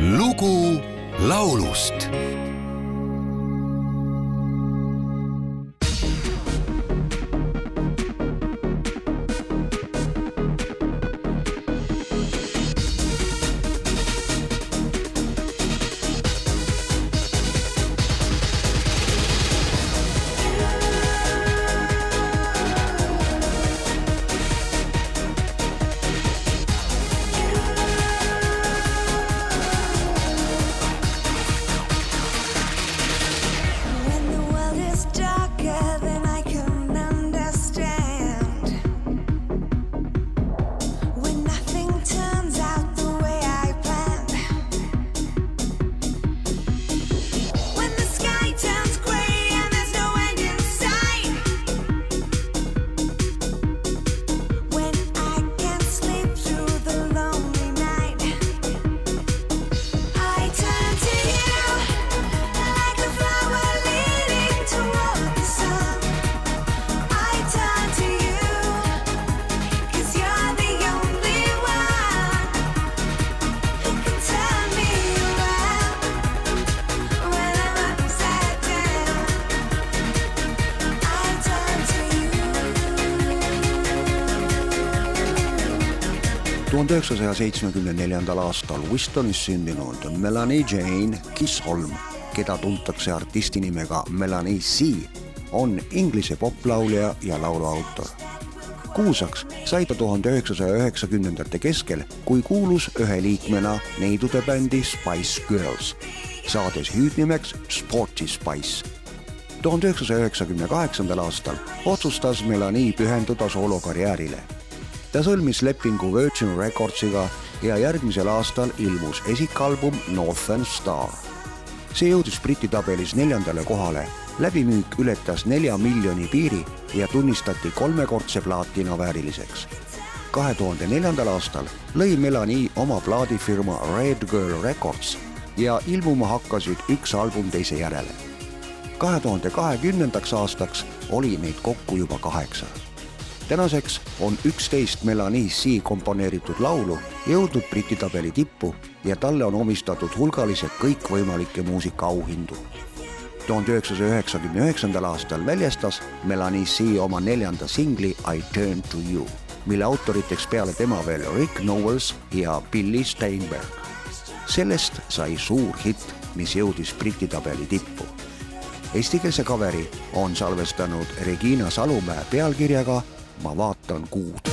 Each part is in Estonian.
lugu laulust tuhande üheksasaja seitsmekümne neljandal aastal Wistonis sündinud Melanie Jane Kisholm, keda tuntakse artisti nimega Melanie C, on Inglise poplaulja ja lauluautor. kuulsaks sai ta tuhande üheksasaja üheksakümnendate keskel, kui kuulus ühe liikmena neidude bändi Spice Girls, saades hüüdnimeks Sporty Spice tuhande üheksasaja üheksakümne kaheksandal aastal otsustas Melanie pühenduda soolokarjäärile. Ta sõlmis lepingu Virgin Recordsiga ja järgmisel aastal ilmus esikalbum Northern Star. see jõudis Briti tabelis neljandale kohale, läbimüük ületas nelja miljoni piiri ja tunnistati kolmekordse plaatina vääriliseks. kahe tuhande neljandal aastal lõi Melanie oma plaadifirma Red Girl Records ja ilmuma hakkasid üks album teise järele kahe tuhande kahekümnendaks aastaks oli neid kokku juba kaheksa. Tänaseks on üksteist Melanie C komponeeritud laulu jõudnud Briti tabeli tippu ja talle on omistatud hulgaliselt kõikvõimalikke muusikaauhindu. tuhande üheksasaja üheksakümne üheksandal aastal väljastas Melanie C oma neljanda singli I turn to you, mille autoriteks peale tema veel Rick Nowels ja Billy Steinberg. sellest sai suur hitt, mis jõudis Briti tabeli tippu Eestikeelse kaveri on salvestanud Regina Salumäe pealkirjaga Ma vaatan kuud.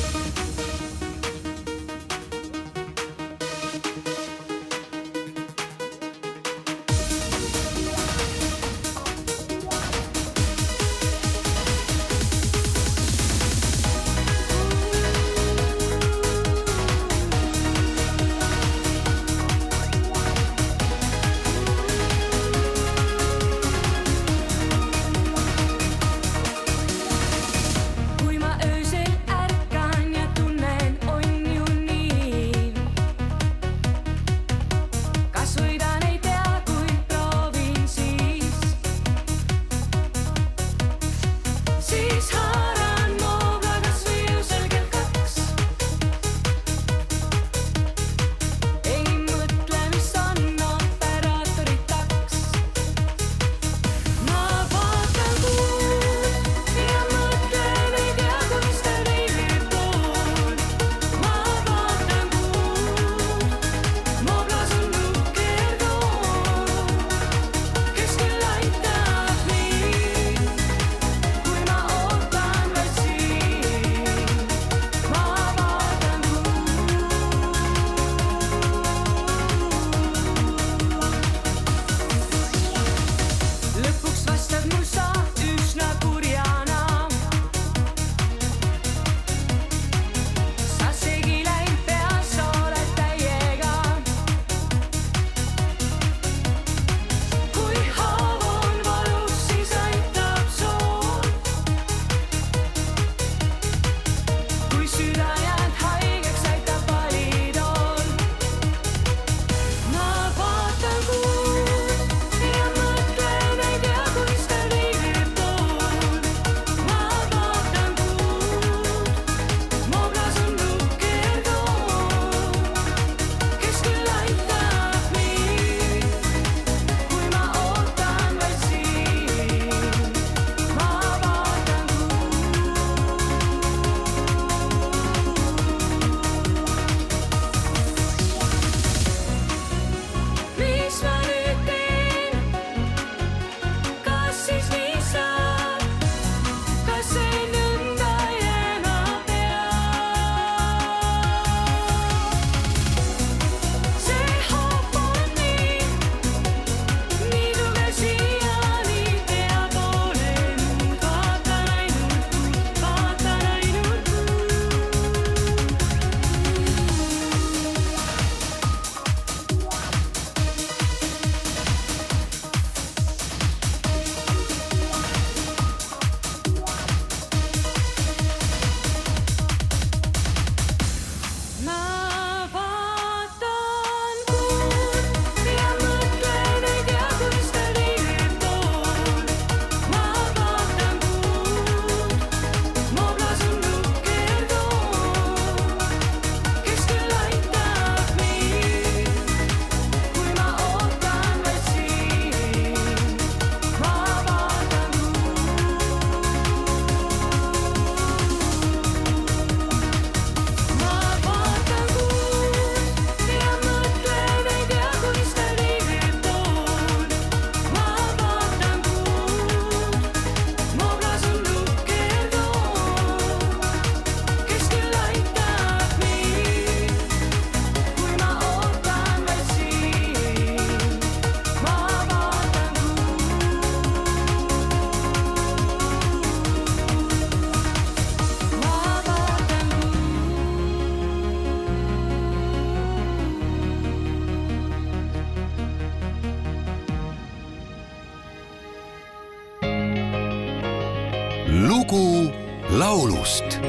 Lugu laulust